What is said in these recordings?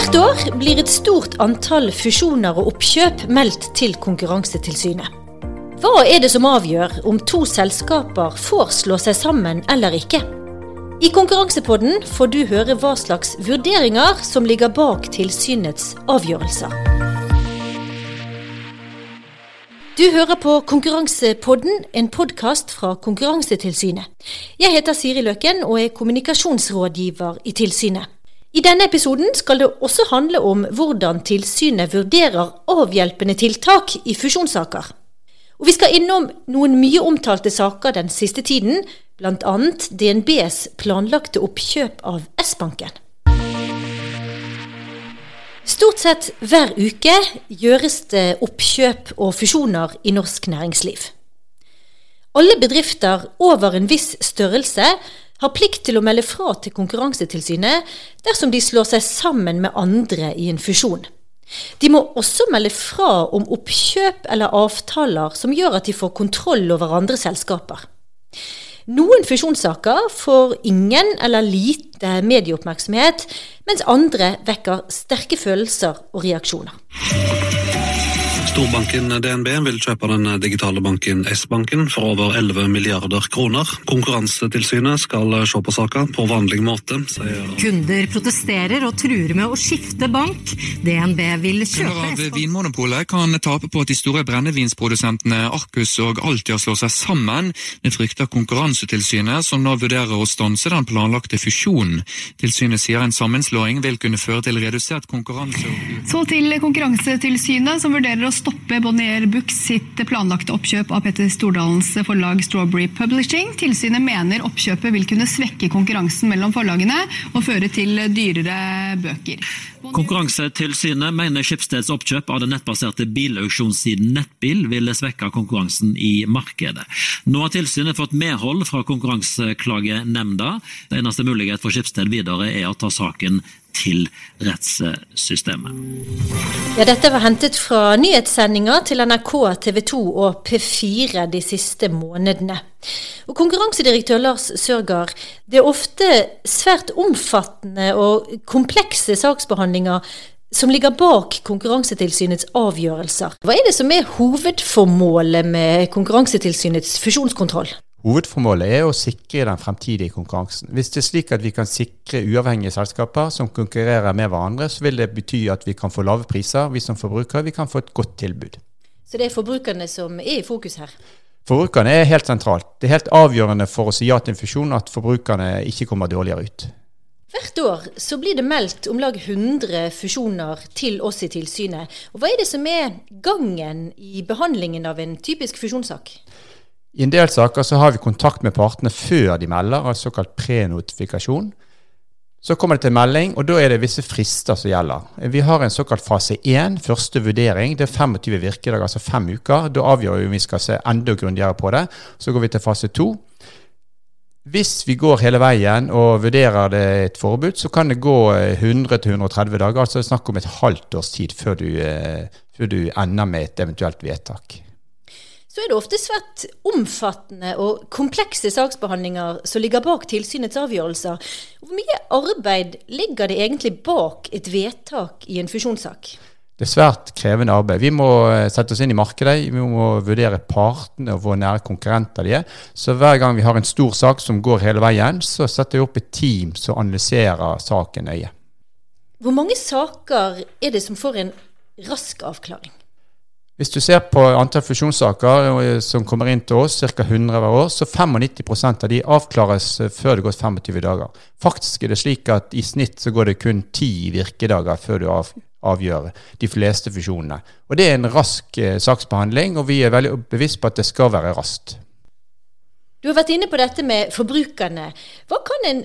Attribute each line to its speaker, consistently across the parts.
Speaker 1: Hvert år blir et stort antall fusjoner og oppkjøp meldt til Konkurransetilsynet. Hva er det som avgjør om to selskaper får slå seg sammen eller ikke? I Konkurransepodden får du høre hva slags vurderinger som ligger bak tilsynets avgjørelser. Du hører på Konkurransepodden, en podkast fra Konkurransetilsynet. Jeg heter Siri Løken og er kommunikasjonsrådgiver i tilsynet. I denne episoden skal det også handle om hvordan tilsynet vurderer avhjelpende tiltak i fusjonssaker. Og Vi skal innom noen mye omtalte saker den siste tiden, bl.a. DNBs planlagte oppkjøp av S-banken. Stort sett hver uke gjøres det oppkjøp og fusjoner i norsk næringsliv. Alle bedrifter over en viss størrelse har plikt til å melde fra til Konkurransetilsynet dersom de slår seg sammen med andre i en fusjon. De må også melde fra om oppkjøp eller avtaler som gjør at de får kontroll over andre selskaper. Noen fusjonssaker får ingen eller lite medieoppmerksomhet, mens andre vekker sterke følelser og reaksjoner.
Speaker 2: Storbanken DNB vil kjøpe den digitale banken S-banken for over 11 milliarder kroner. Konkurransetilsynet skal se på saka på vanlig måte,
Speaker 3: sier Kunder protesterer og truer med å skifte bank. DNB vil kjøpe
Speaker 4: S-banken. Vinmonopolet kan tape på at de store brennevinsprodusentene Arcus og Altia slår seg sammen. Det frykter Konkurransetilsynet, som nå vurderer å stanse den planlagte fusjonen. Tilsynet sier en sammenslåing vil kunne føre til redusert konkurranse.
Speaker 5: Så til Konkurransetilsynet, som vurderer å stoppe stoppe Bonnier Books sitt planlagte oppkjøp av Petter Stordalens forlag Strawberry Publishing. Tilsynet mener oppkjøpet vil kunne svekke konkurransen mellom forlagene og føre til dyrere bøker.
Speaker 6: Konkurransetilsynet mener Skipsteds oppkjøp av den nettbaserte bilauksjonssiden Nettbil ville svekke konkurransen i markedet. Nå har tilsynet fått medhold fra Konkurranseklagenemnda. Det eneste mulighet for Skipsted videre er å ta saken til rettssystemet.
Speaker 1: Ja, dette var hentet fra nyhetssendinger til NRK, TV 2 og P4 de siste månedene. Og Konkurransedirektør Lars Sørgaard, det er ofte svært omfattende og komplekse saksbehandlinger som ligger bak Konkurransetilsynets avgjørelser. Hva er det som er hovedformålet med Konkurransetilsynets fusjonskontroll?
Speaker 7: Hovedformålet er å sikre den fremtidige konkurransen. Hvis det er slik at vi kan sikre uavhengige selskaper som konkurrerer med hverandre, så vil det bety at vi kan få lave priser. Vi som forbrukere vi kan få et godt tilbud.
Speaker 1: Så det er forbrukerne som er i fokus her?
Speaker 7: Forbrukerne er helt sentralt. Det er helt avgjørende for å si ja til en fusjon at forbrukerne ikke kommer dårligere ut.
Speaker 1: Hvert år så blir det meldt om lag 100 fusjoner til oss i tilsynet. Og Hva er det som er gangen i behandlingen av en typisk fusjonssak?
Speaker 7: I en del saker så har vi kontakt med partene før de melder, altså såkalt prenotifikasjon. Så kommer det til melding, og da er det visse frister som gjelder. Vi har en såkalt fase 1, første vurdering. Det er 25 virkedager, altså fem uker. Da avgjør vi om vi skal se enda grundigere på det. Så går vi til fase 2. Hvis vi går hele veien og vurderer det et forbud, så kan det gå 100-130 dager. Altså snakk om et halvt års tid før du, eh, før du ender med et eventuelt vedtak
Speaker 1: så er det ofte svært omfattende og komplekse saksbehandlinger som ligger bak tilsynets avgjørelser. Hvor mye arbeid ligger det egentlig bak et vedtak i en fusjonssak?
Speaker 7: Det er svært krevende arbeid. Vi må eh, sette oss inn i markedet, vi må vurdere partene og hvor nære konkurrenter de er. Så hver gang vi har en stor sak som går hele veien, så setter vi opp et team som analyserer saken nøye.
Speaker 1: Hvor mange saker er det som får en rask avklaring?
Speaker 7: Hvis du ser på antall fusjonssaker eh, som kommer inn til oss, ca. 100 hver år, så 95% av de avklares eh, før det går 25 dager. Faktisk er det slik at i snitt så går det kun 10 virkedager før du avgjør de fleste fusjonene. Og Det er en rask eh, saksbehandling, og vi er veldig bevisst på at det skal være raskt.
Speaker 1: Du har vært inne på dette med forbrukerne. Hva kan en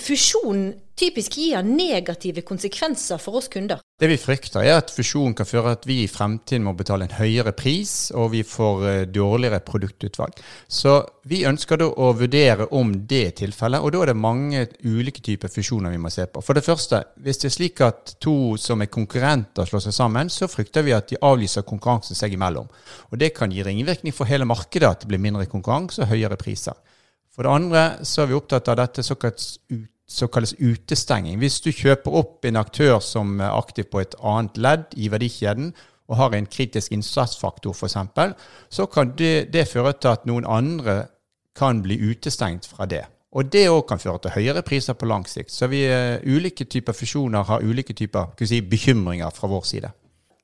Speaker 1: fusjon typisk gir negative konsekvenser for oss kunder.
Speaker 7: Det vi frykter er at fusjonen kan føre at vi i fremtiden må betale en høyere pris, og vi får eh, dårligere produktutvalg. Så vi ønsker da å vurdere om det er tilfellet, og da er det mange ulike typer fusjoner vi må se på. For det første, hvis det er slik at to som er konkurrenter slår seg sammen, så frykter vi at de avlyser konkurransen seg imellom. Og det kan gi ringvirkning for hele markedet, at det blir mindre konkurranse og høyere priser. For det andre så er vi opptatt av dette såkalt som utestenging. Hvis du kjøper opp en aktør som er aktiv på et annet ledd i verdikjeden, og har en kritisk innsatsfaktor f.eks., så kan det, det føre til at noen andre kan bli utestengt fra det. Og det òg kan føre til høyere priser på lang sikt. Så vi uh, ulike typer fusjoner har ulike typer si, bekymringer fra vår side.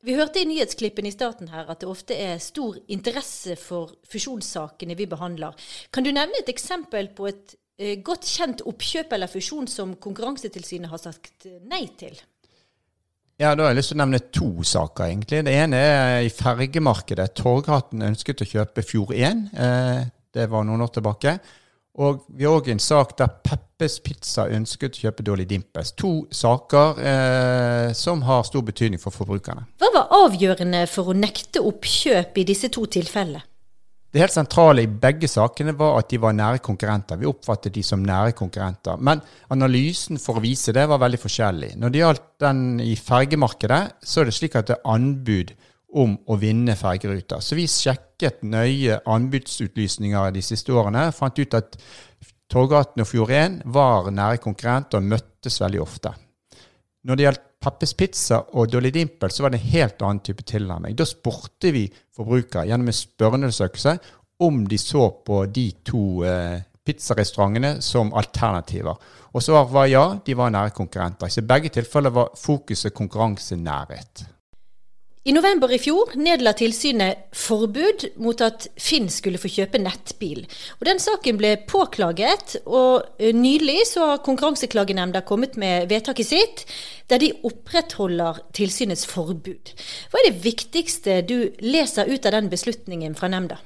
Speaker 1: Vi hørte i nyhetsklippen i starten her at det ofte er stor interesse for fusjonssakene vi behandler. Kan du nevne et eksempel på et godt kjent oppkjøp eller fusjon som Konkurransetilsynet har sagt nei til?
Speaker 7: Ja, Da har jeg lyst til å nevne to saker. egentlig. Det ene er i fergemarkedet. Torghatten ønsket å kjøpe Fjord1. Eh, det var noen år tilbake. Og vi har òg en sak der Peppes Pizza ønsket å kjøpe Dolly Dimples. To saker eh, som har stor betydning for forbrukerne.
Speaker 1: Hva var avgjørende for å nekte oppkjøp i disse to tilfellene?
Speaker 7: Det helt sentrale i begge sakene var at de var nære konkurrenter. Vi oppfattet de som nære konkurrenter. Men analysen for å vise det var veldig forskjellig. Når det gjaldt den i fergemarkedet, så er det slik at det er anbud om å vinne fergeruter. Så vi sjekket nøye anbudsutlysninger de siste årene. Fant ut at Torgaten og Fjord 1 var nære konkurrenter og møttes veldig ofte. Når det gjaldt Peppes Pizza og Dolly Dimple, så var det en helt annen type tilnærming. Da spurte vi forbrukere gjennom en spørreundersøkelse om de så på de to eh, pizzarestaurantene som alternativer. Og svaret var ja, de var nære konkurrenter. Så i begge tilfeller var fokuset konkurransenærhet.
Speaker 1: I november i fjor nedla tilsynet forbud mot at Finn skulle få kjøpe nettbil. Og Den saken ble påklaget, og eh, nylig så har Konkurranseklagenemnda kommet med vedtaket sitt, der de opprettholder tilsynets forbud. Hva er det viktigste du leser ut av den beslutningen fra nemnda?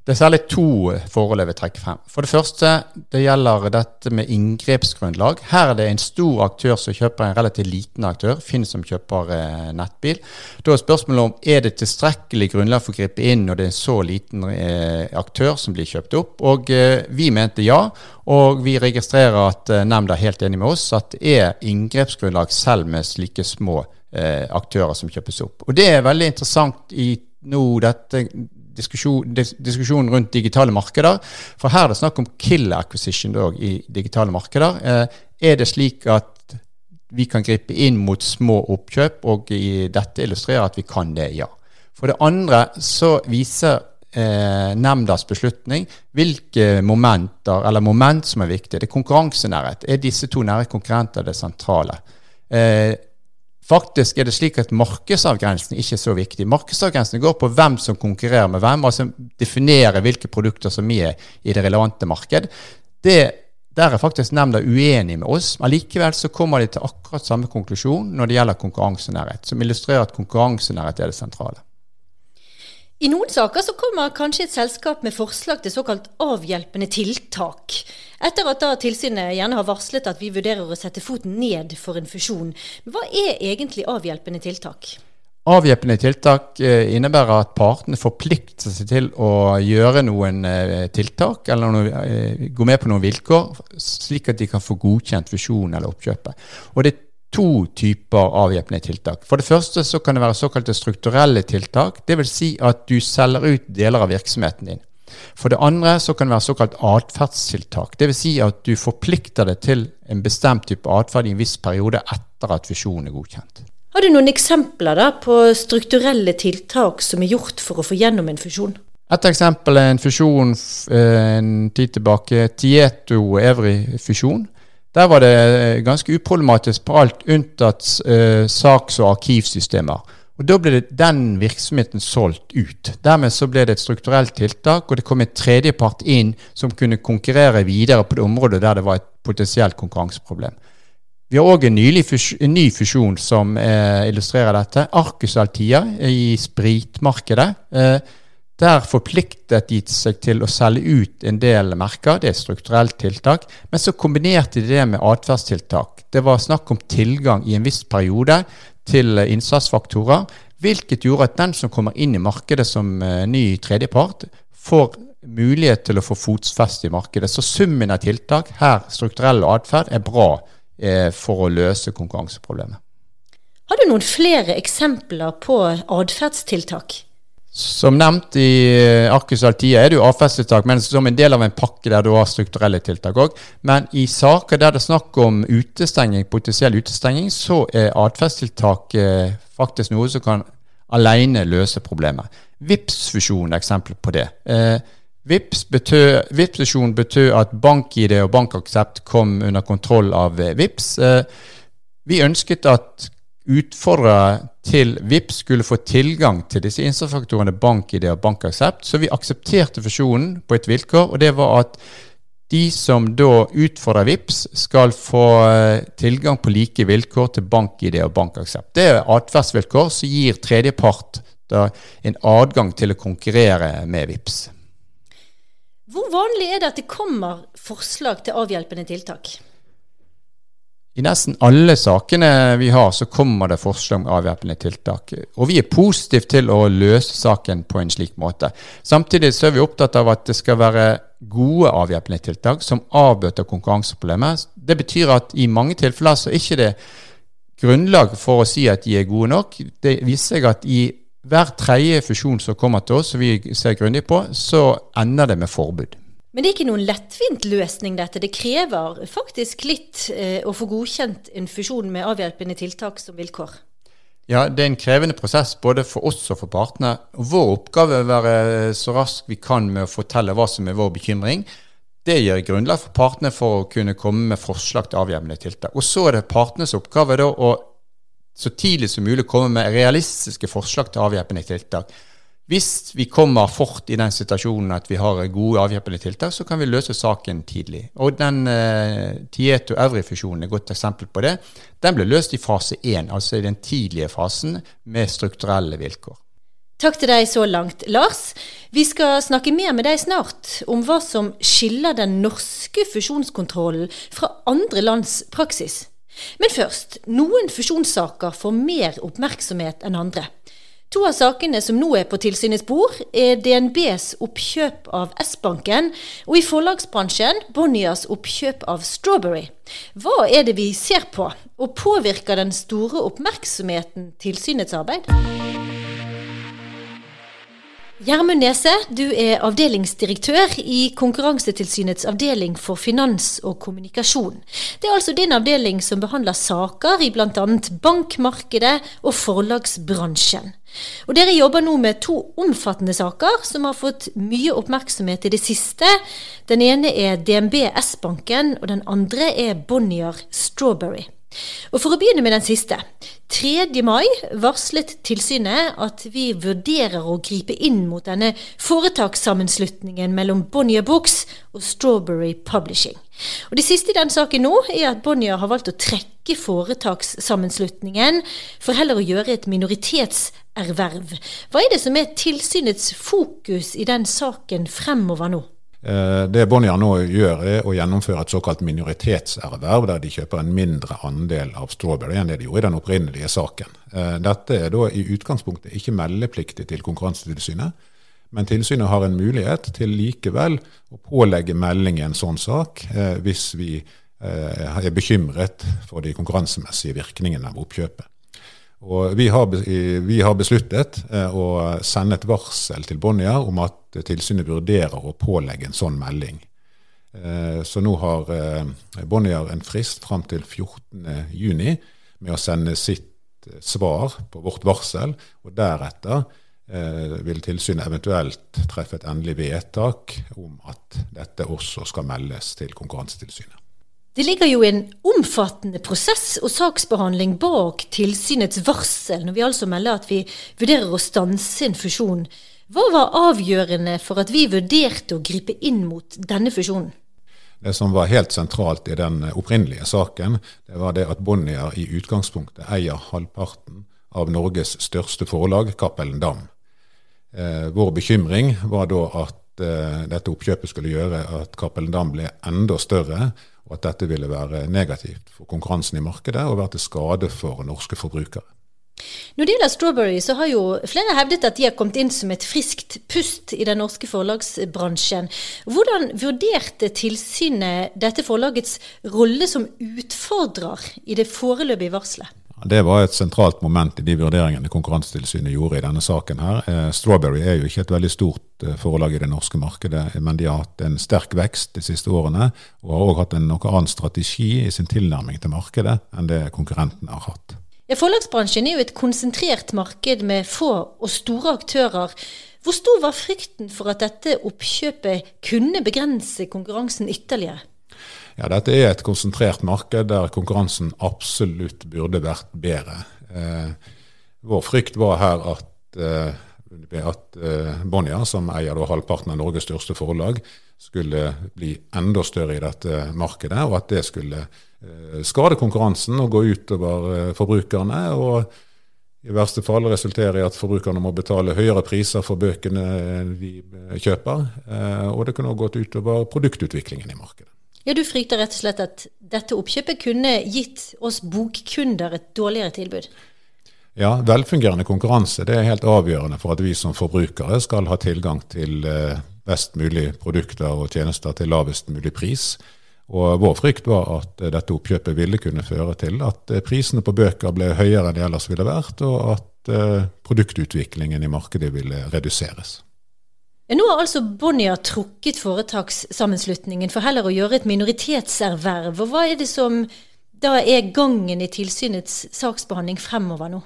Speaker 7: Det er særlig to forhold jeg vil trekke frem. For det første, det gjelder dette med inngrepsgrunnlag. Her er det en stor aktør som kjøper en relativt liten aktør, Finn som kjøper eh, nettbil. Da er spørsmålet om er det tilstrekkelig grunnlag for å gripe inn når det er en så liten eh, aktør som blir kjøpt opp. Og eh, vi mente ja, og vi registrerer at eh, nemnda er helt enig med oss at det er inngrepsgrunnlag selv med slike små eh, aktører som kjøpes opp. Og det er veldig interessant i nå dette diskusjon, diskusjonen rundt digitale markeder. For her er det snakk om killer acquisition dog, i digitale markeder. Eh, er det slik at vi kan gripe inn mot små oppkjøp, og i dette illustrerer at vi kan det, ja. For det andre så viser eh, nemndas beslutning hvilke momenter, eller moment som er viktige. Det er konkurransenærhet. Er disse to nære konkurrenter det sentrale? Eh, Faktisk er det slik at markedsavgrensning ikke er så viktig. Markedsavgrensning går på hvem som konkurrerer med hvem, altså definerer hvilke produkter som er i det relevante marked. Det, der er faktisk nemnda uenig med oss. men likevel så kommer de til akkurat samme konklusjon når det gjelder konkurransenærhet, som illustrerer at konkurransenærhet er det sentrale.
Speaker 1: I noen saker så kommer kanskje et selskap med forslag til såkalt avhjelpende tiltak. Etter at da tilsynet gjerne har varslet at vi vurderer å sette foten ned for en fusjon. Hva er egentlig avhjelpende tiltak?
Speaker 7: Avhjelpende tiltak eh, innebærer at partene forplikter seg til å gjøre noen eh, tiltak, eller noe, eh, gå med på noen vilkår, slik at de kan få godkjent fusjonen eller oppkjøpet. Og det to typer avhjelpende tiltak. For det første så kan det være såkalte strukturelle tiltak. Dvs. Si at du selger ut deler av virksomheten din. For det andre så kan det være såkalt atferdstiltak. Dvs. Si at du forplikter deg til en bestemt type atferd i en viss periode etter at fusjonen er godkjent.
Speaker 1: Har du noen eksempler da på strukturelle tiltak som er gjort for å få gjennom en fusjon?
Speaker 7: Et eksempel er en fusjon eh, en tid tilbake, Tieto-Evry-fusjon. Der var det eh, ganske uproblematisk på alt unntatt eh, saks- og arkivsystemer. Og Da ble det den virksomheten solgt ut. Dermed så ble det et strukturelt tiltak, og det kom en tredjepart inn som kunne konkurrere videre på det området der det var et potensielt konkurranseproblem. Vi har òg en, en, ny fusjon som eh, illustrerer dette. Arcus Altia i spritmarkedet. Eh, der forpliktet de seg til å selge ut en del merker. Det er et strukturelt tiltak. Men så kombinerte de det med atferdstiltak. Det var snakk om tilgang i en viss periode til innsatsfaktorer, hvilket gjorde at den som kommer inn i markedet som uh, ny tredjepart, får mulighet til å få fotfeste i markedet. Så summen av tiltak, her strukturell atferd, er bra eh, for å løse konkurranseproblemet.
Speaker 1: Har du noen flere eksempler på atferdstiltak?
Speaker 7: Som nevnt i eh, Arcus Altia er det jo avfestetiltak, men som en del av en pakke der du har strukturelle tiltak òg. Men i saker der det er snakk om utestenging, potensiell utestenging, så er atferdstiltak eh, faktisk noe som kan alene løse problemet. VIPS-fusjon er eksempel på det. Eh, VIPS-fusjon betød at bank-ID og bankaksept kom under kontroll av eh, VIPS. Vi ønsket at utfordrere til VIP skulle få tilgang til disse innsatsfaktorene bank-ID og bankaksept, så vi aksepterte fusjonen på et vilkår, og det var at de som da utfordrer VIPS, skal få eh, tilgang på like vilkår til bank-ID og bankaksept. Det er atferdsvilkår som gir tredjepart en adgang til å konkurrere med VIPS.
Speaker 1: Hvor vanlig er det at det kommer forslag til avhjelpende tiltak?
Speaker 7: I nesten alle sakene vi har, så kommer det forslag om avvæpnende tiltak. Og vi er positive til å løse saken på en slik måte. Samtidig så er vi opptatt av at det skal være gode avvæpnende tiltak som avbøter konkurranseproblemet. Det betyr at i mange tilfeller så er ikke det grunnlag for å si at de er gode nok. Det viser seg at i hver tredje fusjon som kommer til oss, som vi ser grundig på, så ender det med forbud.
Speaker 1: Men det er ikke noen lettvint løsning, dette. Det krever faktisk litt eh, å få godkjent en fusjon med avhjelpende tiltak som vilkår.
Speaker 7: Ja, det er en krevende prosess både for oss og for partene. Vår oppgave er å være så rask vi kan med å fortelle hva som er vår bekymring. Det gir grunnlag for partene for å kunne komme med forslag til avhjelpende tiltak. Og så er det partenes oppgave da å så tidlig som mulig komme med realistiske forslag til avhjelpende tiltak. Hvis vi kommer fort i den situasjonen at vi har gode avhjelpende tiltak, så kan vi løse saken tidlig. Og den eh, Tieto Evry-fusjonen er et godt eksempel på det. Den ble løst i fase 1, altså i den tidlige fasen, med strukturelle vilkår.
Speaker 1: Takk til deg så langt, Lars. Vi skal snakke mer med deg snart om hva som skiller den norske fusjonskontrollen fra andre lands praksis. Men først, noen fusjonssaker får mer oppmerksomhet enn andre. To av sakene som nå er på tilsynets bord, er DNBs oppkjøp av S-banken, og i forlagsbransjen Bonnias oppkjøp av Strawberry. Hva er det vi ser på, og påvirker den store oppmerksomheten tilsynets arbeid? Gjermund Nese, du er avdelingsdirektør i Konkurransetilsynets avdeling for finans og kommunikasjon. Det er altså din avdeling som behandler saker i bl.a. bankmarkedet og forlagsbransjen. Og Dere jobber nå med to omfattende saker som har fått mye oppmerksomhet i det siste. Den ene er DNB S-banken, og den andre er Bonnier Strawberry. Og For å begynne med den siste. 3. mai varslet tilsynet at vi vurderer å gripe inn mot denne foretakssammenslutningen mellom Bonnier Books og Strawberry Publishing. Og Det siste i den saken nå er at Bonnier har valgt å trekke foretakssammenslutningen for heller å gjøre et minoritetserverv. Hva er det som er tilsynets fokus i den saken fremover nå?
Speaker 8: Eh, det Bonnier nå gjør, er å gjennomføre et såkalt minoritetserverv, der de kjøper en mindre andel av Strawberry enn det de gjorde i den opprinnelige saken. Eh, dette er da i utgangspunktet ikke meldepliktig til Konkurransetilsynet, men tilsynet har en mulighet til likevel å pålegge melding i en sånn sak eh, hvis vi er bekymret for de konkurransemessige virkningene av oppkjøpet. Og vi har, vi har besluttet eh, å sende et varsel til Bonnier om at tilsynet vurderer å pålegge en sånn melding. Eh, så nå har eh, Bonnier en frist fram til 14.6 med å sende sitt svar på vårt varsel, og deretter vil tilsynet eventuelt treffe et endelig vedtak om at dette også skal meldes til Konkurransetilsynet.
Speaker 1: Det ligger jo en omfattende prosess og saksbehandling bak tilsynets varsel, når vi altså melder at vi vurderer å stanse en fusjon. Hva var avgjørende for at vi vurderte å gripe inn mot denne fusjonen?
Speaker 8: Det som var helt sentralt i den opprinnelige saken, det var det at Bonnier i utgangspunktet eier halvparten av Norges største forlag, Cappelen Dam. Eh, vår bekymring var da at dette oppkjøpet skulle gjøre at Cappelen Dam ble enda større, og at dette ville være negativt for konkurransen i markedet og være til skade for norske forbrukere.
Speaker 1: Når det gjelder Strawberry, så har jo flere hevdet at de har kommet inn som et friskt pust i den norske forlagsbransjen. Hvordan vurderte tilsynet dette forlagets rolle som utfordrer i det foreløpige varselet?
Speaker 8: Det var et sentralt moment i de vurderingene Konkurransetilsynet gjorde i denne saken. her. Eh, Strawberry er jo ikke et veldig stort eh, forlag i det norske markedet, men de har hatt en sterk vekst de siste årene, og har òg hatt en noe annen strategi i sin tilnærming til markedet enn det konkurrentene har hatt.
Speaker 1: Ja, Forlagsbransjen er jo et konsentrert marked med få og store aktører. Hvor stor var frykten for at dette oppkjøpet kunne begrense konkurransen ytterligere?
Speaker 8: Ja, Dette er et konsentrert marked der konkurransen absolutt burde vært bedre. Eh, vår frykt var her at, eh, at eh, Bonnier, som eier halvparten av Norges største forlag, skulle bli enda større i dette markedet, og at det skulle eh, skade konkurransen og gå utover eh, forbrukerne. og i verste fall resultere i at forbrukerne må betale høyere priser for bøkene de kjøper. Eh, og det kunne også gått utover produktutviklingen i markedet.
Speaker 1: Ja, Du frykter rett og slett at dette oppkjøpet kunne gitt oss bokkunder et dårligere tilbud?
Speaker 8: Ja, velfungerende konkurranse det er helt avgjørende for at vi som forbrukere skal ha tilgang til eh, best mulig produkter og tjenester til lavest mulig pris. Og Vår frykt var at eh, dette oppkjøpet ville kunne føre til at eh, prisene på bøker ble høyere enn de ellers ville vært, og at produktutviklingen i markedet ville reduseres.
Speaker 1: Nå har altså Bonnier trukket foretakssammenslutningen for heller å gjøre et minoritetserverv. Og hva er det som da er gangen i tilsynets saksbehandling fremover nå?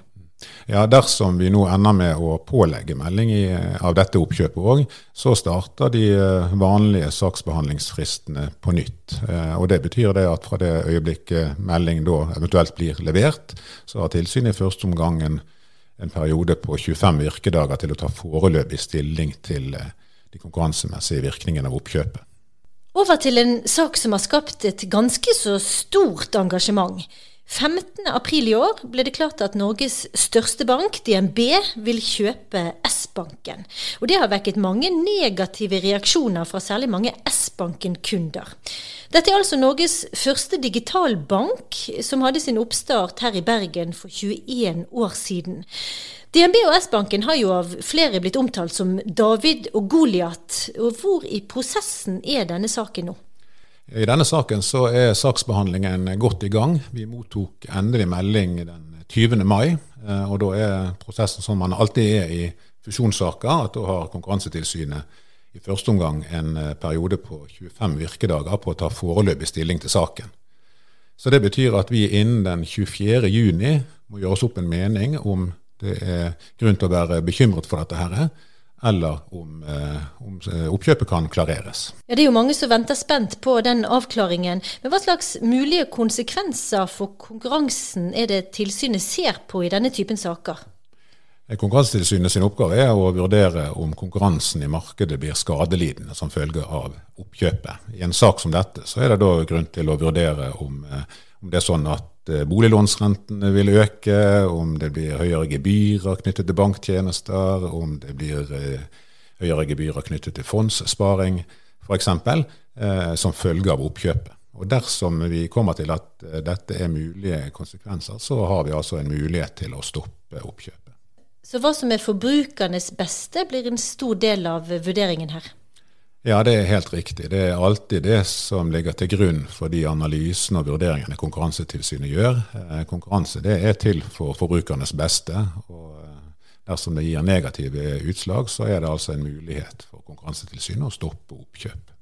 Speaker 8: Ja, Dersom vi nå ender med å pålegge melding i, av dette oppkjøpet òg, så starter de eh, vanlige saksbehandlingsfristene på nytt. Eh, og Det betyr det at fra det øyeblikket melding da eventuelt blir levert, så har tilsynet i første omgang en periode på 25 virkedager til å ta foreløpig stilling til eh, de konkurransemessige virkningene av oppkjøpet.
Speaker 1: Over til en sak som har skapt et ganske så stort engasjement. 15. april i år ble det klart at Norges største bank, DNB, vil kjøpe S-banken. Og Det har vekket mange negative reaksjoner fra særlig mange S-banken-kunder. Dette er altså Norges første digitalbank, som hadde sin oppstart her i Bergen for 21 år siden. DNB og S-banken har jo av flere blitt omtalt som David og Goliat. Hvor i prosessen er denne saken nå?
Speaker 8: I denne saken så er saksbehandlingen godt i gang. Vi mottok endelig melding den 20. mai. Eh, og da er prosessen som man alltid er i fusjonssaker, at da har Konkurransetilsynet i første omgang en eh, periode på 25 virkedager på å ta foreløpig stilling til saken. Så det betyr at vi innen den 24. juni må gjøre oss opp en mening om det er grunn til å være bekymret for dette her, eller om, eh, om, eh, oppkjøpet kan klareres.
Speaker 1: Ja, Det er jo mange som venter spent på den avklaringen. Men hva slags mulige konsekvenser for konkurransen er det tilsynet ser på i denne typen saker?
Speaker 8: Eh, Konkurransetilsynet sin oppgave er å vurdere om konkurransen i markedet blir skadelidende som følge av oppkjøpet. I en sak som dette så er det da grunn til å vurdere om, om det er sånn at Eh, boliglånsrentene vil øke, om det blir høyere gebyrer knyttet til banktjenester, om det blir eh, høyere gebyrer knyttet til fondssparing f.eks., eh, som følge av oppkjøpet. Og Dersom vi kommer til at dette er mulige konsekvenser, så har vi altså en mulighet til å stoppe oppkjøpet.
Speaker 1: Så hva som er forbrukernes beste, blir en stor del av vurderingen her?
Speaker 8: Ja, det er helt riktig. Det er alltid det som ligger til grunn for de analysene og vurderingene Konkurransetilsynet gjør. Eh, konkurranse er til for forbrukernes beste. og eh, Dersom det gir negative utslag, så er det altså en mulighet for Konkurransetilsynet å stoppe oppkjøp.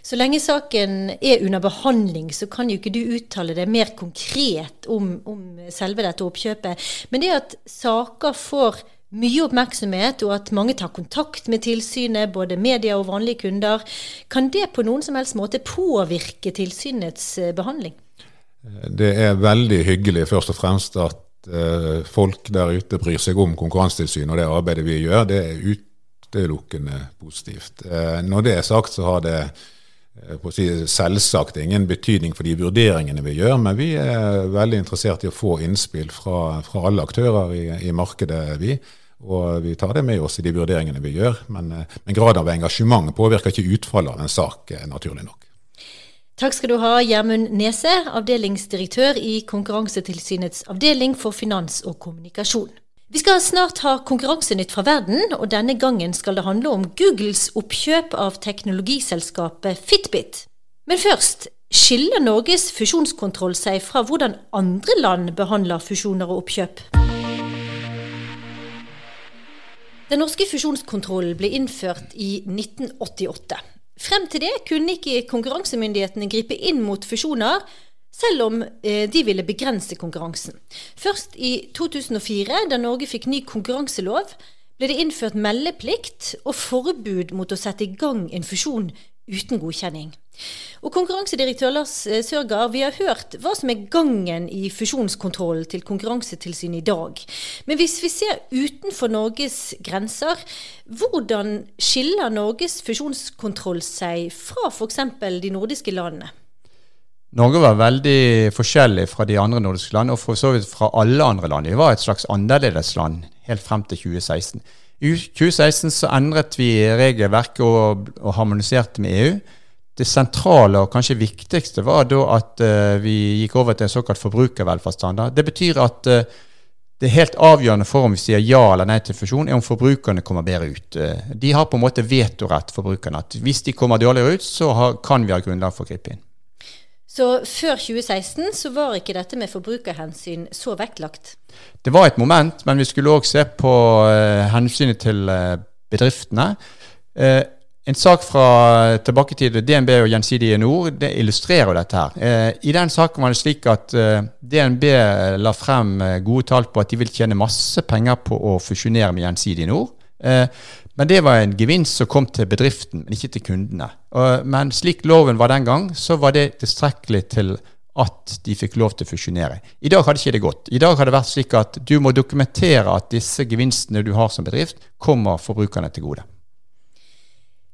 Speaker 1: Så lenge saken er under behandling, så kan jo ikke du uttale deg mer konkret om, om selve dette oppkjøpet. Men det at saker får mye oppmerksomhet, og at mange tar kontakt med tilsynet, både media og vanlige kunder. Kan det på noen som helst måte påvirke tilsynets eh, behandling?
Speaker 8: Det er veldig hyggelig først og fremst at uh, folk der ute bryr seg om Konkurransetilsynet og det arbeidet vi gjør. Det er utelukkende positivt. Uh, når det er sagt, så har det si, selvsagt ingen betydning for de vurderingene vi gjør, men vi er veldig interessert i å få innspill fra, fra alle aktører i, i, markedet. vi, Og vi tar det med oss i de vurderingene vi gjør. Men, men graden av engasjement påvirker ikke utfallet av en sak, naturlig nok.
Speaker 1: Takk skal du ha, Gjermund Nese, avdelingsdirektør i Konkurransetilsynets avdeling for finans og kommunikasjon. Vi skal snart ha Konkurransenytt fra verden, og denne gangen skal det handle om Googles oppkjøp av teknologiselskapet Fitbit. Men først, Skiller Norges fusjonskontroll seg fra hvordan andre land behandler fusjoner og oppkjøp? Den norske fusjonskontrollen ble innført i 1988. Frem til det kunne ikke konkurransemyndighetene gripe inn mot fusjoner, selv om eh, de ville begrense konkurransen. Først i 2004, da Norge fikk ny konkurranselov, ble det innført meldeplikt og forbud mot å sette i gang en fusjon uten godkjenning. Og Konkurransedirektør Lars eh, Sørgaard, vi har hørt hva som er gangen i fusjonskontrollen til Konkurransetilsynet i dag. Men hvis vi ser utenfor Norges grenser, hvordan skiller Norges fusjonskontroll seg fra f.eks. de nordiske landene?
Speaker 7: Norge var veldig forskjellig fra de andre nordiske land, og for så vidt fra alle andre land. Vi var et slags annerledesland helt frem til 2016. I 2016 så endret vi regelverket og, og harmoniserte med EU. Det sentrale og kanskje viktigste var da at uh, vi gikk over til en såkalt forbrukervelferdsstandard. Det betyr at uh, det helt avgjørende for om vi sier ja eller nei til fusjon, er om forbrukerne kommer bedre ut. Uh, de har på en måte vetorett, forbrukerne. at Hvis de kommer dårligere ut, så har, kan vi ha grunnlag for å gripe inn.
Speaker 1: Så før 2016 så var ikke dette med forbrukerhensyn så vektlagt?
Speaker 7: Det var et moment, men vi skulle òg se på hensynet til bedriftene. En sak fra tilbake til DNB og Gjensidige Nord det illustrerer dette. her. Eh, I den saken var det slik at eh, DNB la frem eh, gode tall på at de vil tjene masse penger på å fusjonere med Gjensidige Nord. Men det var en gevinst som kom til bedriften, men ikke til kundene. Men slik loven var den gang, så var det tilstrekkelig til at de fikk lov til å fusjonere. I dag hadde ikke det gått. I dag har det vært slik at du må dokumentere at disse gevinstene du har som bedrift, kommer forbrukerne til gode.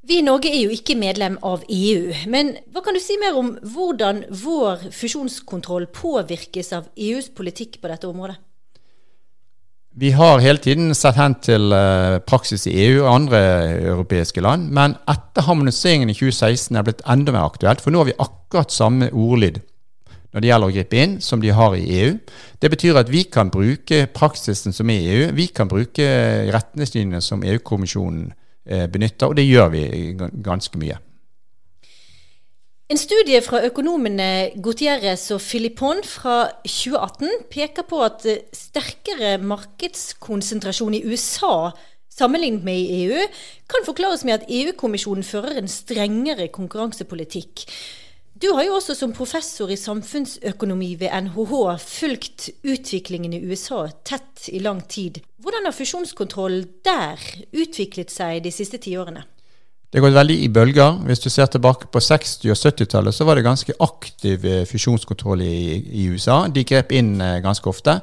Speaker 1: Vi i Norge er jo ikke medlem av EU, men hva kan du si mer om hvordan vår fusjonskontroll påvirkes av EUs politikk på dette området?
Speaker 7: Vi har hele tiden sett hen til eh, praksis i EU og andre europeiske land, men etter harmoniseringen i 2016 er det blitt enda mer aktuelt, for nå har vi akkurat samme ordlyd når det gjelder å gripe inn, som de har i EU. Det betyr at vi kan bruke praksisen som er i EU, vi kan bruke retningslinjene som EU-kommisjonen Eh, benytter, og det gjør vi ganske mye.
Speaker 1: En studie fra økonomene Gutierrez og Filippon fra 2018 peker på at eh, sterkere markedskonsentrasjon i USA sammenlignet med i EU kan forklares med at EU-kommisjonen fører en strengere konkurransepolitikk. Du har jo også som professor i samfunnsøkonomi ved NHH fulgt utviklingen i USA tett i lang tid. Hvordan har fusjonskontrollen der utviklet seg de siste tiårene?
Speaker 7: Det har gått veldig i bølger. Hvis du ser tilbake på 60- og 70-tallet, så var det ganske aktiv eh, fusjonskontroll i, i USA. De grep inn eh, ganske ofte.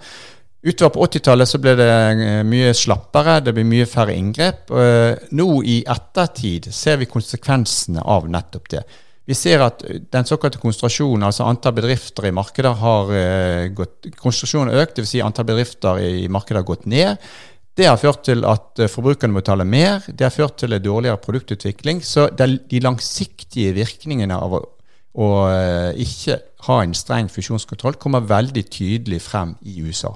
Speaker 7: Utover på 80-tallet så ble det eh, mye slappere, det ble mye færre inngrep. Nå i ettertid ser vi konsekvensene av nettopp det. Vi ser at den såkalte konsentrasjonen, altså antall bedrifter i markedet, har gått Konsentrasjonen har økt, dvs. Si antall bedrifter i markedet har gått ned. Det har ført til at uh, forbrukerne må betale mer. Det har ført til en dårligere produktutvikling. Så de langsiktige virkningene av å, å uh, ikke ha en streng fusjonskontroll kommer veldig tydelig frem i USA.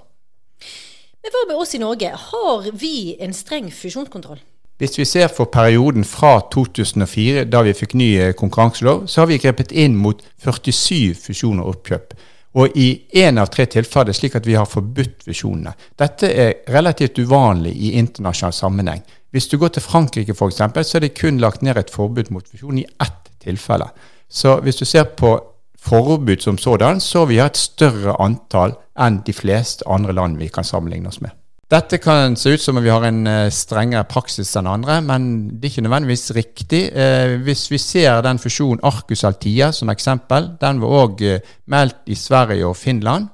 Speaker 1: Men hva med oss i Norge? Har vi en streng fusjonskontroll?
Speaker 7: Hvis vi ser for perioden fra 2004, da vi fikk ny eh, konkurranselov, så har vi grepet inn mot 47 fusjoner og oppkjøp. Og i én av tre tilfeller er det slik at vi har forbudt visjonene. Dette er relativt uvanlig i internasjonal sammenheng. Hvis du går til Frankrike f.eks., så er det kun lagt ned et forbud mot visjon i ett tilfelle. Så hvis du ser på forbud som sådan, så har vi et større antall enn de fleste andre land vi kan sammenligne oss med. Dette kan se ut som om vi har en uh, strengere praksis enn andre, men det er ikke nødvendigvis riktig. Uh, hvis vi ser den fusjonen Arcus Altia som eksempel, den var òg eh, meldt i Sverige og Finland,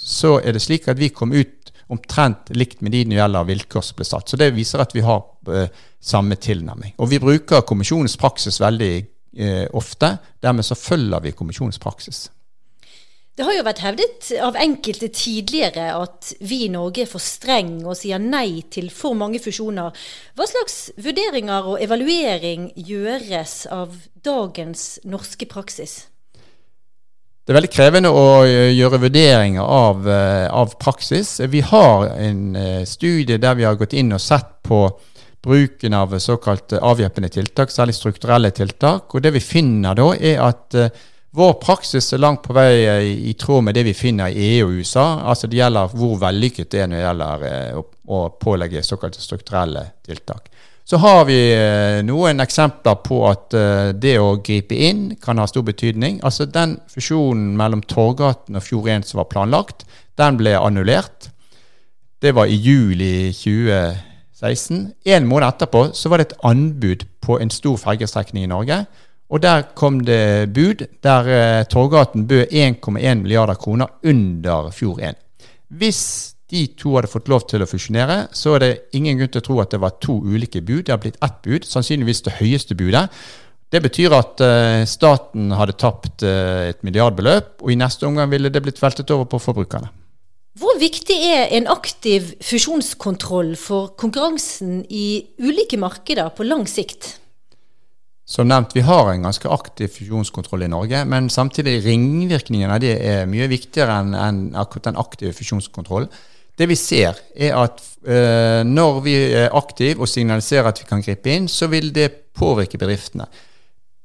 Speaker 7: så er det slik at vi kom ut omtrent likt med de når det gjelder vilkår som ble satt. Så det viser at vi har samme tilnærming. Og vi bruker kommisjonens praksis veldig ofte. Dermed så følger vi kommisjonens praksis.
Speaker 1: Det har jo vært hevdet av enkelte tidligere at vi i Norge er for streng og sier nei til for mange fusjoner. Hva slags vurderinger og evaluering gjøres av dagens norske praksis?
Speaker 7: Det er veldig krevende å eh, gjøre vurderinger av, eh, av praksis. Vi har en eh, studie der vi har gått inn og sett på bruken av såkalt avhjelpende tiltak, særlig strukturelle tiltak. Og det vi finner da, er at Vår praksis er langt på vei eh, i, tråd med det vi finner i EU og USA. Altså Det gjelder hvor vellykket det er når det gjelder eh, å, pålegge såkalte strukturelle tiltak. Så har vi eh, noen eksempler på at det å gripe inn kan ha stor betydning. Altså Den fusjonen mellom Torgaten og Fjord 1 som var planlagt, den ble annullert. Det var i juli 2016. En måned etterpå så var det et anbud på en stor fergestrekning i Norge. Og der kom det bud der eh, Torgaten bød 1,1 milliarder kroner under Fjord 1. Hvis de to hadde fått lov til å fusjonere, så er det ingen grunn til å tro at det var to ulike bud. Det har blitt ett bud, sannsynligvis det høyeste budet. Det betyr at uh, staten hadde tapt uh, et milliardbeløp, og i neste omgang ville det blitt veltet over på forbrukerne.
Speaker 1: Hvor viktig er en aktiv fusjonskontroll for konkurransen i ulike markeder på lang sikt?
Speaker 7: Som nevnt, vi har en ganske aktiv fusjonskontroll i Norge, men samtidig ringvirkningene av det er mye viktigere enn en akkurat den aktive fusjonskontrollen. Det vi ser, er at eh, når vi er aktive og signaliserer at vi kan gripe inn, så vil det påvirke bedriftene.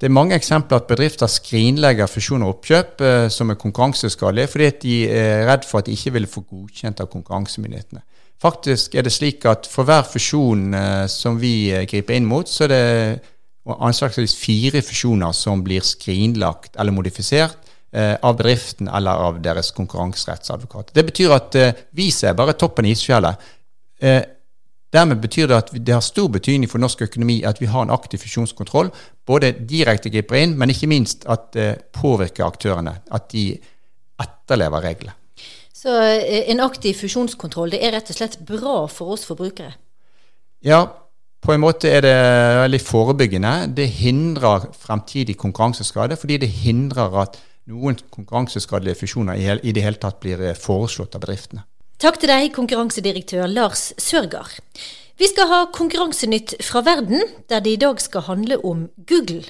Speaker 7: Det er mange eksempler at bedrifter skrinlegger fusjon og oppkjøp eh, som er konkurranseskadelige, fordi de er redd for at de ikke vil få godkjent av konkurransemyndighetene. Faktisk er det slik at for hver fusjon eh, som vi griper inn mot, så er det og anslagsvis fire fusjoner som blir skrinlagt eller modifisert eh, av bedriften eller av deres konkurranserettsadvokat. Det betyr at eh, vi ser bare toppen i isfjellet. Eh, dermed betyr det at det har stor betydning for norsk økonomi at vi har en aktiv fusjonskontroll. Både direkte griper inn, men ikke minst at det påvirker aktørene. At de etterlever reglene.
Speaker 1: Så eh, en aktiv fusjonskontroll det er rett og slett bra for oss forbrukere?
Speaker 7: Ja, på en måte er det veldig forebyggende. Det hindrer fremtidig konkurranseskade, fordi det hindrer at noen konkurranseskadelige fusjoner i det hele tatt blir eh, foreslått av bedriftene.
Speaker 1: Takk til deg, konkurransedirektør Lars Sørgaard. Vi skal ha Konkurransenytt fra verden, der det i dag skal handle om Google.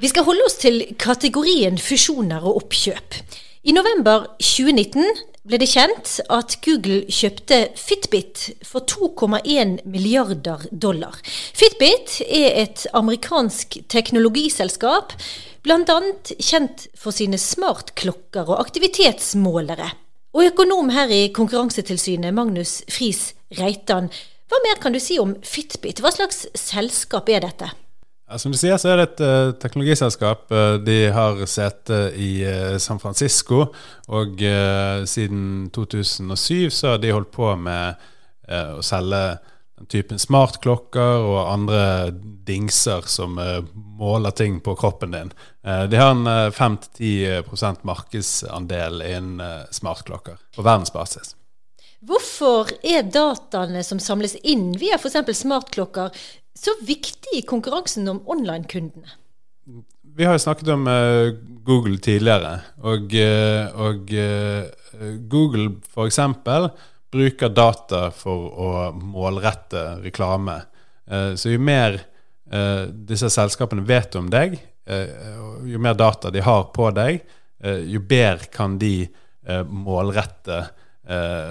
Speaker 1: Vi skal holde oss til kategorien fusjoner og oppkjøp. I november 2019 ble det kjent at Google kjøpte Fitbit for 2,1 milliarder dollar. Fitbit er et amerikansk teknologiselskap, bl.a. kjent for sine smartklokker og aktivitetsmålere. Og økonom her i Konkurransetilsynet, Magnus Friis Reitan, hva mer kan du si om Fitbit? Hva slags selskap er dette?
Speaker 9: Som du sier, så er det et uh, teknologiselskap. Uh, de har sete i uh, San Francisco, og siden 2007 så har de holdt på med å selge den typen smartklokker og andre dingser som måler ting på kroppen din. de har en 5-10 markedsandel innen smartklokker på verdensbasis.
Speaker 1: Hvorfor er dataene som samles inn via f.eks. smartklokker, så viktig i konkurransen om online-kundene?
Speaker 9: Vi har jo snakket om uh, Google tidligere, og, uh, og uh, Google f.eks. bruker data for å målrette reklame. så jo mer disse selskapene vet om deg, jo mer data de har på deg, jo bedre kan de målrette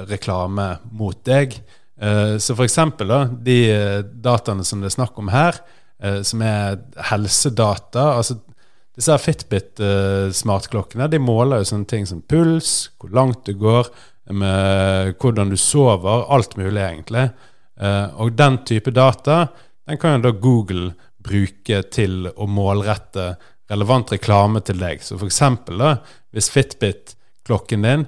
Speaker 9: reklame mot deg. Eh, så eksempel da, de eh, dataene som det er snakk om her, eh, som er helsedata altså Disse Fitbit-smartklokkene de måler jo sånne ting som puls, hvor langt du går, med hvordan du sover, alt mulig, egentlig. Og den type data den kan jo da Google bruke til å målrette relevant reklame til deg. Så eksempel hvis Fitbit-klokken din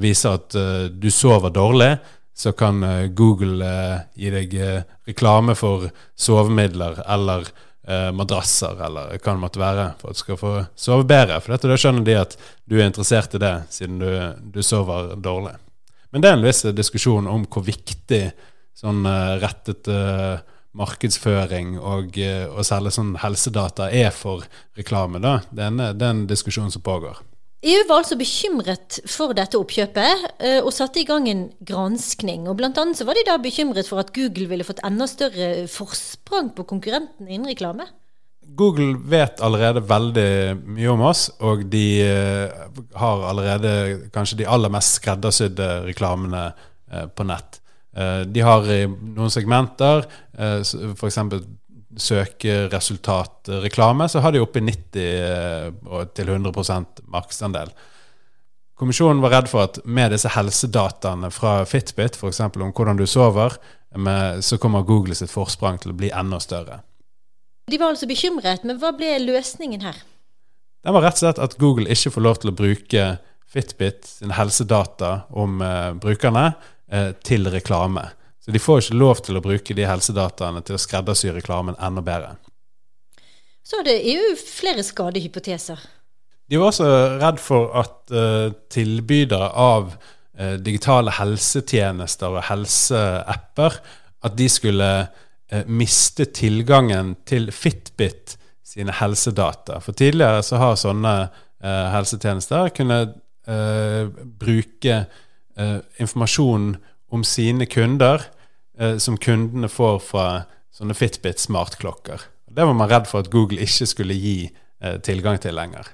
Speaker 9: viser at du sover dårlig, så kan eh, Google eh, gi deg eh, reklame for sovemidler eller madrasser eller hva det måtte være, for at du skal få sove bedre. For dette, da skjønner de at du er interessert i det, siden du, du sover dårlig. Men det er en viss diskusjon om hvor viktig sånn rettet markedsføring og å selge sånn helsedata er for reklame. da. Det er en, det er en diskusjon som pågår.
Speaker 1: EU var altså bekymret for dette oppkjøpet eh, og satte i gang en granskning. og Blant annet så var de da bekymret for at Google ville fått enda større forsprang på konkurrentene innen reklame.
Speaker 9: Google vet allerede veldig mye om oss, og de eh, har allerede kanskje de aller mest skreddersydde reklamene eh, på nett. De har i noen segmenter, f.eks. søkeresultatreklame, så har de oppe i 90 eh, til 100% markedsandel. Kommisjonen var redd for at med disse helsedataene fra Fitbit, f.eks. om hvordan du sover, med, så kommer Google sitt forsprang til å bli enda større.
Speaker 1: De var altså bekymret, men hva ble løsningen her?
Speaker 9: Den var rett og slett at Google ikke får lov til å bruke Fitbit sine helsedata om eh, brukerne eh, til reklame. Så de får ikke lov til å bruke de helsedataene til å skreddersy reklamen enda bedre.
Speaker 1: Så det er jo flere skadehypoteser.
Speaker 9: De var også redd for at uh, tilbydere av uh, digitale helsetjenester og helseapper at de skulle uh, miste tilgangen til Fitbit sine helsedata. For tidligere så har sånne helsetjenester kunnet bruke informasjon om sine kunder som kundene får fra sånne Fitbit smartklokker. Det var man redd for at Google ikke skulle gi tilgang til lenger.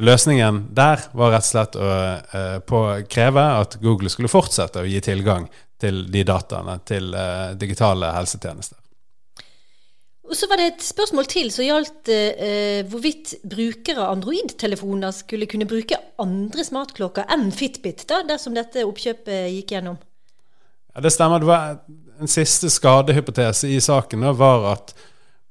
Speaker 9: Løsningen der var rett og slett å eh, kreve at Google skulle fortsette å gi tilgang til de dataene til eh, digitale helsetjenester.
Speaker 1: Og Så var det et spørsmål til som gjaldt eh, hvorvidt brukere av Android-telefoner skulle kunne bruke andre smartklokker enn Fitbit, da, dersom dette oppkjøpet gikk gjennom.
Speaker 9: Ja, Det stemmer. Det var En siste skadehypotese i saken var at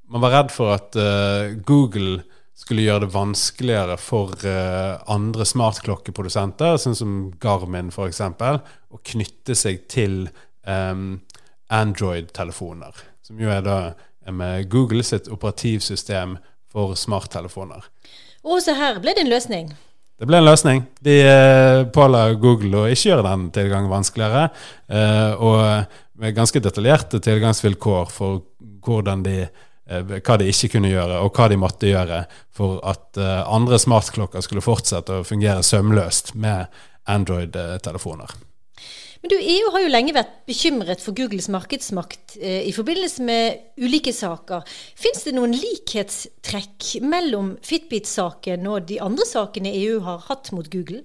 Speaker 9: man var redd for at uh, Google skulle gjøre det vanskeligere for uh, andre smartklokkeprodusenter, sånn som Garmin f.eks., å knytte seg til um, Android-telefoner, som jo er da med Google sitt operativsystem for smarttelefoner.
Speaker 1: Og så her ble det en løsning.
Speaker 9: Det ble en løsning. De uh, påla Google å ikke gjøre den tilgangen vanskeligere, uh, og med ganske detaljerte tilgangsvilkår for de Eh, hva de ikke kunne gjøre, og hva de måtte gjøre for at eh, andre smartklokker skulle fortsette å fungere sømløst med Android-telefoner.
Speaker 1: Men du, EU har jo lenge vært bekymret for Googles markedsmakt eh, i forbindelse med ulike saker. Fins det noen likhetstrekk mellom Fitbit-saken og de andre sakene EU har hatt mot Google?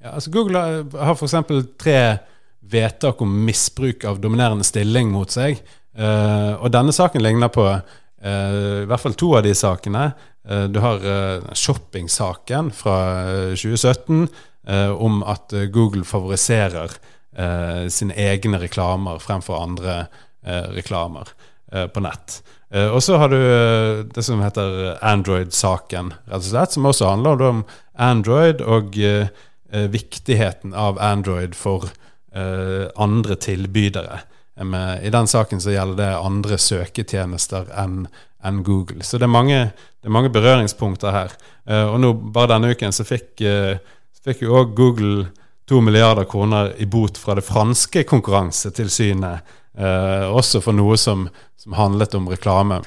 Speaker 9: Ja, altså Google har f.eks. tre vedtak om misbruk av dominerende stilling mot seg. Eh, og denne saken ligner på uh, i hvert fall to av de sakene. Uh, du har shoppingsaken fra 2017 om at Google favoriserer sine egne reklamer fremfor andre reklamer på nett. og så har du det som heter Android-saken, rett og slett, som også handler om Android og viktigheten av Android for andre tilbydere. I den saken så gjelder det andre søketjenester enn en Google. Så det er, mange, det er, mange, berøringspunkter her. Og nå, bare denne uken så fikk, uh, fikk jo òg Google to milliarder kroner i bot fra det franske konkurransetilsynet, eh, også for noe som, som handlet om reklame.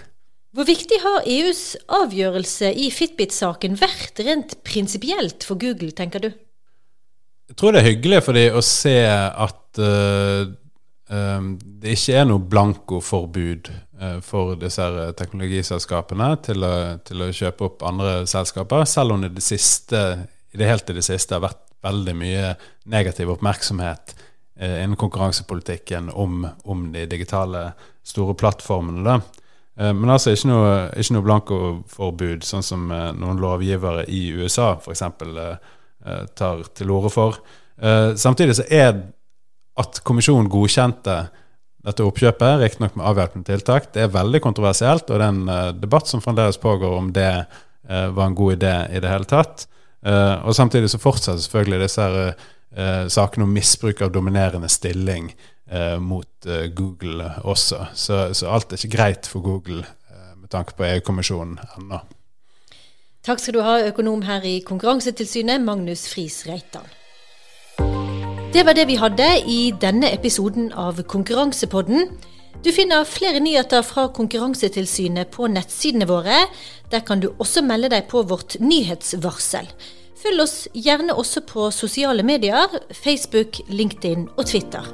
Speaker 1: Hvor viktig har EUs avgjørelse i Fitbit-saken vært rent prinsipielt for Google, tenker du?
Speaker 9: Jeg tror det er hyggelig for dem å se at uh, Ehm, det ikke er noe blankoforbud uh, for disse teknologiselskapene til å, til å, kjøpe opp andre selskaper, selv om det, det siste, i det helt i det siste har vært veldig mye negativ oppmerksomhet eh, innen konkurransepolitikken om, om, de digitale store plattformene. Da. Uh, men altså ikke noe, ikke noe blankoforbud, sånn som noen lovgivere i USA f.eks. Uh, tar til orde for. samtidig så er at kommisjonen godkjente dette oppkjøpet, riktignok med avhjelpende tiltak, det er veldig kontroversielt, og det er en debatt som fremdeles pågår om det var en god idé i det hele tatt. Uh, og samtidig så fortsetter selvfølgelig disse her, sakene om misbruk av dominerende stilling mot Google også. Så, så, alt er ikke greit for Google med tanke på EU-kommisjonen ennå.
Speaker 1: Takk skal du ha, økonom her i Konkurransetilsynet, Magnus Friis Reitan. Det var det vi hadde i denne episoden av Konkurransepodden. Du finner flere nyheter fra Konkurransetilsynet på nettsidene våre. Der kan du også melde deg på vårt nyhetsvarsel. Følg oss gjerne også på sosiale medier, Facebook, LinkedIn og Twitter.